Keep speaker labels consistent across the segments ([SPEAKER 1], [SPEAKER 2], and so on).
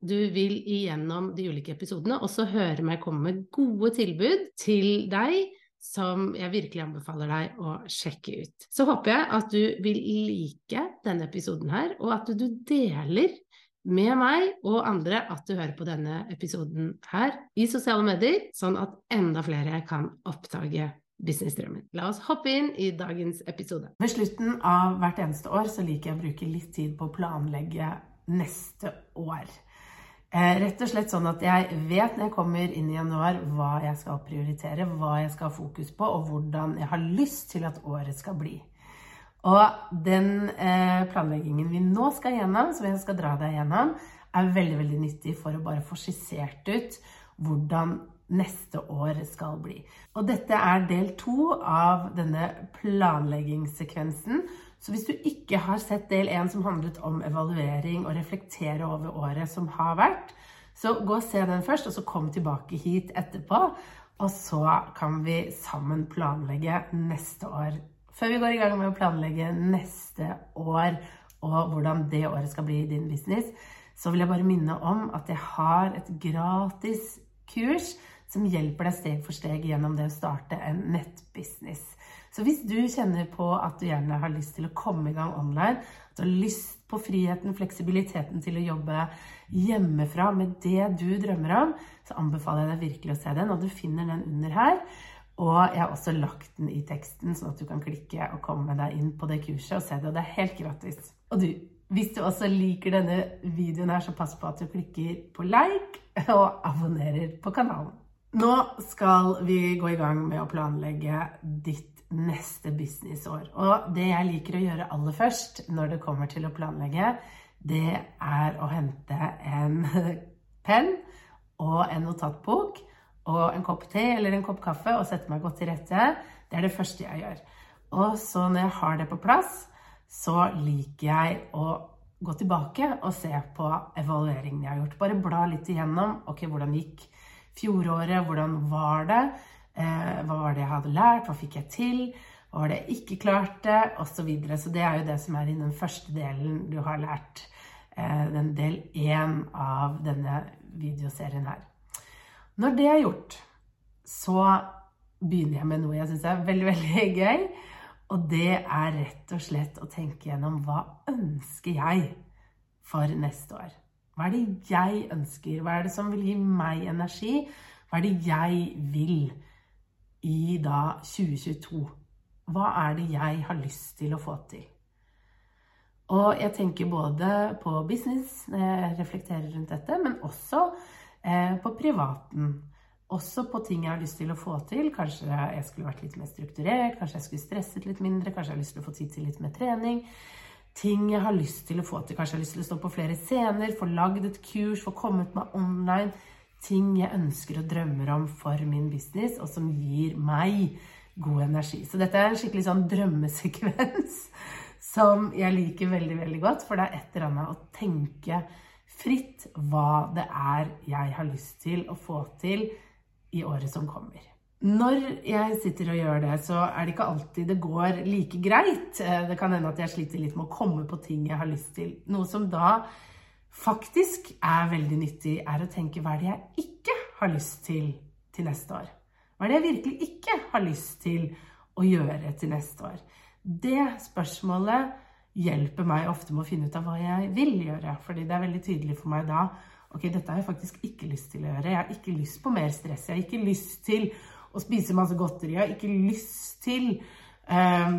[SPEAKER 1] du vil igjennom de ulike episodene også høre meg komme med gode tilbud til deg som jeg virkelig anbefaler deg å sjekke ut. Så håper jeg at du vil like denne episoden her, og at du deler med meg og andre at du hører på denne episoden her i sosiale medier, sånn at enda flere kan oppdage businessdrømmen. La oss hoppe inn i dagens episode.
[SPEAKER 2] Ved slutten av hvert eneste år så liker jeg å bruke litt tid på å planlegge neste år. Eh, rett og slett sånn at jeg vet når jeg kommer inn i januar hva jeg skal prioritere, hva jeg skal ha fokus på, og hvordan jeg har lyst til at året skal bli. Og den eh, planleggingen vi nå skal gjennom, som jeg skal dra deg gjennom, er veldig veldig nyttig for å bare få skissert ut hvordan neste år skal bli. Og dette er del to av denne planleggingssekvensen. Så hvis du ikke har sett del én som handlet om evaluering og reflektere over året som har vært, så gå og se den først, og så kom tilbake hit etterpå. Og så kan vi sammen planlegge neste år. Før vi går i gang med å planlegge neste år og hvordan det året skal bli i din business, så vil jeg bare minne om at jeg har et gratis kurs som hjelper deg steg for steg gjennom det å starte en nettbusiness. Så hvis du kjenner på at du gjerne har lyst til å komme i gang online, at du har lyst på friheten, fleksibiliteten til å jobbe hjemmefra med det du drømmer om, så anbefaler jeg deg virkelig å se den, og du finner den under her. Og jeg har også lagt den i teksten, sånn at du kan klikke og komme deg inn på det kurset og se det. Og det er helt gratis. Og du, hvis du også liker denne videoen her, så pass på at du klikker på like og abonnerer på kanalen. Nå skal vi gå i gang med å planlegge ditt neste businessår. Og det jeg liker å gjøre aller først når det kommer til å planlegge, det er å hente en penn og en notatbok og en kopp te eller en kopp kaffe og sette meg godt til rette. Det er det første jeg gjør. Og så når jeg har det på plass, så liker jeg å gå tilbake og se på evalueringen jeg har gjort. Bare bla litt igjennom. Ok, hvordan gikk fjoråret? Hvordan var det? Eh, hva var det jeg hadde lært? Hva fikk jeg til? Hva var det jeg ikke klarte? Og så videre. Så det er jo det som er i den første delen du har lært. Eh, den del én av denne videoserien her. Når det er gjort, så begynner jeg med noe jeg syns er veldig, veldig gøy. Og det er rett og slett å tenke gjennom hva ønsker jeg for neste år? Hva er det jeg ønsker? Hva er det som vil gi meg energi? Hva er det jeg vil i da 2022? Hva er det jeg har lyst til å få til? Og jeg tenker både på business jeg reflekterer rundt dette, men også eh, på privaten. Også på ting jeg har lyst til å få til. Kanskje jeg skulle vært litt mer strukturert, kanskje jeg skulle stresset litt mindre, kanskje jeg har lyst til å få tid til litt mer trening. Ting jeg har lyst til å få til. Kanskje jeg har lyst til å stå på flere scener, få lagd et kurs, få kommet meg online. Ting jeg ønsker og drømmer om for min business, og som gir meg god energi. Så dette er en skikkelig sånn drømmesekvens som jeg liker veldig, veldig godt. For det er et eller annet å tenke fritt hva det er jeg har lyst til å få til i året som kommer. Når jeg sitter og gjør det, så er det ikke alltid det går like greit. Eh, det kan hende at jeg sliter litt med å komme på ting jeg har lyst til. Noe som da faktisk er veldig nyttig, er å tenke hva er det jeg ikke har lyst til til neste år? Hva er det jeg virkelig ikke har lyst til å gjøre til neste år? Det spørsmålet hjelper meg ofte med å finne ut av hva jeg vil gjøre. Fordi det er veldig tydelig for meg da ok, dette har jeg faktisk ikke lyst til å gjøre. Jeg har ikke lyst på mer stress. Jeg har ikke lyst til å spise masse godteri. Jeg har ikke lyst til eh,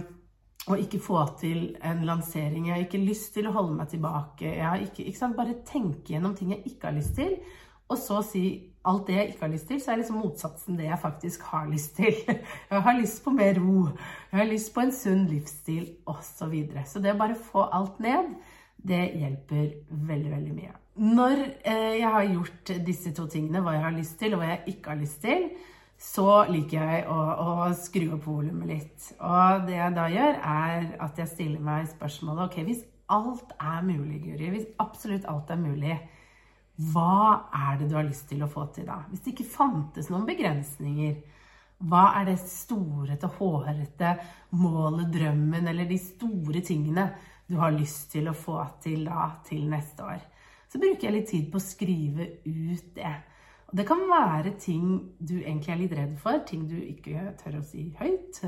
[SPEAKER 2] å ikke få til en lansering. Jeg har ikke lyst til å holde meg tilbake. Jeg har ikke, ikke sant? Bare tenke gjennom ting jeg ikke har lyst til, og så si alt det jeg ikke har lyst til, så er liksom motsatsen det jeg faktisk har lyst til. Jeg har lyst på mer ro, jeg har lyst på en sunn livsstil osv. Så, videre. så det å bare få alt ned, det hjelper veldig, veldig mye. Når eh, jeg har gjort disse to tingene, hva jeg har lyst til og hva jeg ikke har lyst til, så liker jeg å, å skru opp volumet litt. Og det jeg da gjør, er at jeg stiller meg spørsmålet Ok, hvis alt er mulig, Guri, hvis absolutt alt er mulig, hva er det du har lyst til å få til da? Hvis det ikke fantes noen begrensninger, hva er det store til hårete målet, drømmen, eller de store tingene du har lyst til å få til da, til neste år? Så bruker jeg litt tid på å skrive ut det. Og det kan være ting du egentlig er litt redd for, ting du ikke tør å si høyt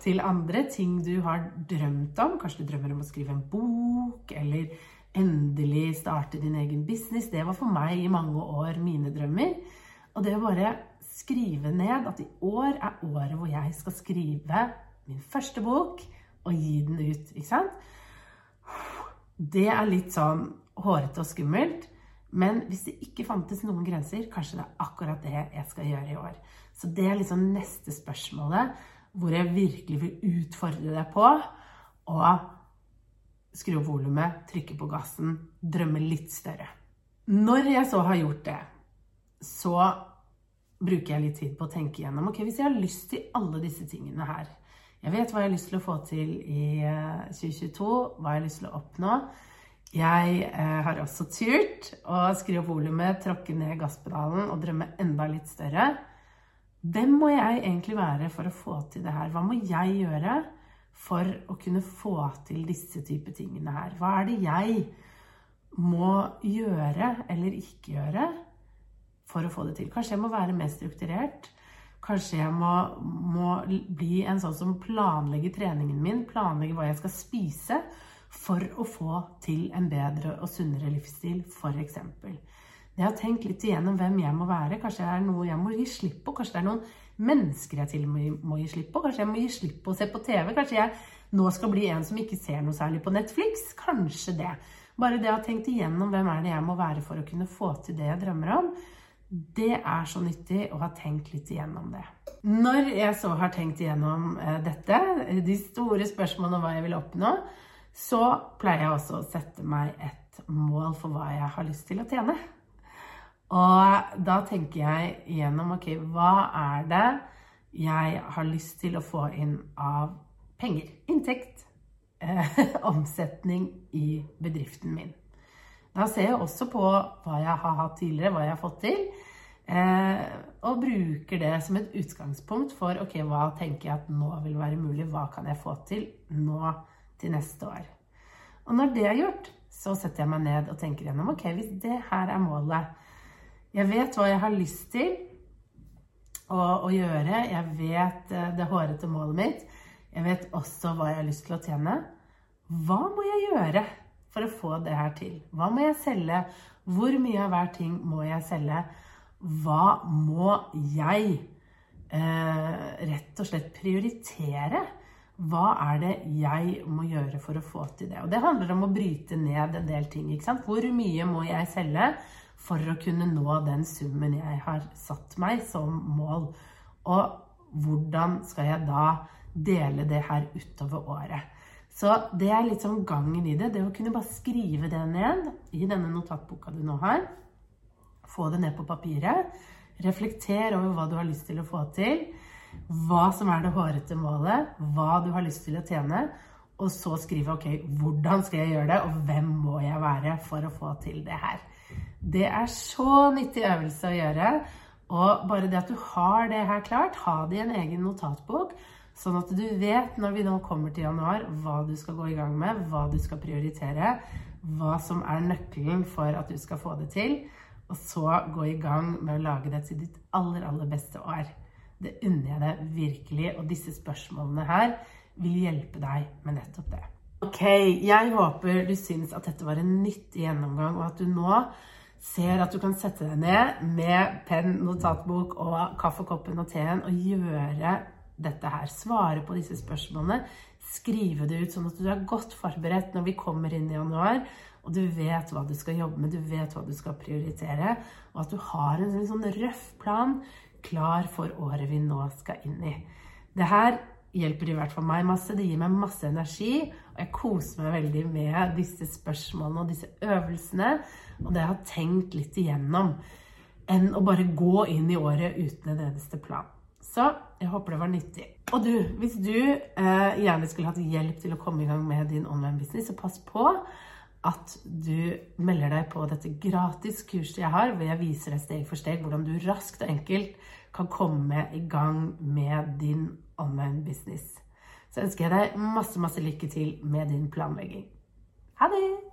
[SPEAKER 2] til andre, ting du har drømt om. Kanskje du drømmer om å skrive en bok, eller endelig starte din egen business. Det var for meg i mange år mine drømmer. Og det å bare skrive ned at i år er året hvor jeg skal skrive min første bok og gi den ut, ikke sant? Det er litt sånn hårete og skummelt. Men hvis det ikke fantes noen grenser, kanskje det er akkurat det jeg skal gjøre i år. Så det er liksom neste spørsmålet hvor jeg virkelig vil utfordre deg på å skru opp volumet, trykke på gassen, drømme litt større. Når jeg så har gjort det, så bruker jeg litt tid på å tenke igjennom ok, hvis jeg har lyst til alle disse tingene her Jeg vet hva jeg har lyst til å få til i 2022, hva jeg har lyst til å oppnå. Jeg eh, har også turt å skru opp volumet, tråkke ned gasspedalen og drømme enda litt større. Hvem må jeg egentlig være for å få til det her? Hva må jeg gjøre for å kunne få til disse typer tingene her? Hva er det jeg må gjøre eller ikke gjøre for å få det til? Kanskje jeg må være mer strukturert? Kanskje jeg må, må bli en sånn som planlegger treningen min, planlegger hva jeg skal spise for å få til en bedre og sunnere livsstil, f.eks. Jeg har tenkt litt igjennom hvem jeg må være. Kanskje det er noe jeg må gi slipp på. Kanskje det er noen mennesker jeg til og med må gi slipp på. Kanskje jeg må gi slipp på å se på TV. Kanskje jeg nå skal bli en som ikke ser noe særlig på Netflix. Kanskje det. Bare det å ha tenkt igjennom hvem er det jeg må være for å kunne få til det jeg drømmer om, det er så nyttig å ha tenkt litt igjennom det. Når jeg så har tenkt igjennom eh, dette, de store spørsmålene om hva jeg vil oppnå, så pleier jeg også å sette meg et mål for hva jeg har lyst til å tjene. Og da tenker jeg igjennom ok, hva er det jeg har lyst til å få inn av penger? Inntekt. Eh, omsetning i bedriften min. Da ser jeg også på hva jeg har hatt tidligere, hva jeg har fått til. Eh, og bruker det som et utgangspunkt for ok, hva tenker jeg at nå vil være mulig, hva kan jeg få til nå til neste år. Og når det er gjort, så setter jeg meg ned og tenker gjennom ok, hvis det her er målet Jeg vet hva jeg har lyst til å, å gjøre. Jeg vet eh, det hårete målet mitt. Jeg vet også hva jeg har lyst til å tjene. Hva må jeg gjøre for å få det her til? Hva må jeg selge? Hvor mye av hver ting må jeg selge? Hva må jeg eh, rett og slett prioritere? Hva er det jeg må gjøre for å få til det? Og det handler om å bryte ned en del ting. ikke sant? Hvor mye må jeg selge for å kunne nå den summen jeg har satt meg som mål? Og hvordan skal jeg da dele det her utover året? Så det er litt sånn gangen i det. Det å kunne bare skrive det ned i denne notatboka du nå har. Få det ned på papiret. Reflekter over hva du har lyst til å få til hva som er det hårete målet, hva du har lyst til å tjene, og så skrive ok, hvordan skal jeg gjøre det, og hvem må jeg være for å få til det her. Det er så nyttig øvelse å gjøre. Og bare det at du har det her klart, ha det i en egen notatbok, sånn at du vet når vi nå kommer til januar, hva du skal gå i gang med, hva du skal prioritere, hva som er nøkkelen for at du skal få det til, og så gå i gang med å lage det til ditt aller, aller beste år. Det unner jeg deg virkelig, og disse spørsmålene her vil hjelpe deg med nettopp det. Ok, jeg håper du syns at dette var en nyttig gjennomgang, og at du nå ser at du kan sette deg ned med penn, notatbok og kaffekoppen og teen og gjøre dette her. Svare på disse spørsmålene. Skrive det ut sånn at du er godt forberedt når vi kommer inn i januar. Og du vet hva du skal jobbe med, du vet hva du skal prioritere. Og at du har en sånn røff plan klar for året vi nå skal inn i. Det her hjelper i hvert fall meg masse. Det gir meg masse energi, og jeg koser meg veldig med disse spørsmålene og disse øvelsene. Og det jeg har tenkt litt igjennom. Enn å bare gå inn i året uten en eneste plan. Så jeg håper det var nyttig. Og du, hvis du eh, gjerne skulle hatt hjelp til å komme i gang med din online business, så pass på at du melder deg på dette gratis kurset jeg har, hvor jeg viser deg steg for steg hvordan du raskt og enkelt kan komme i gang med din online business. Så ønsker jeg deg masse, masse lykke til med din planlegging. Ha det!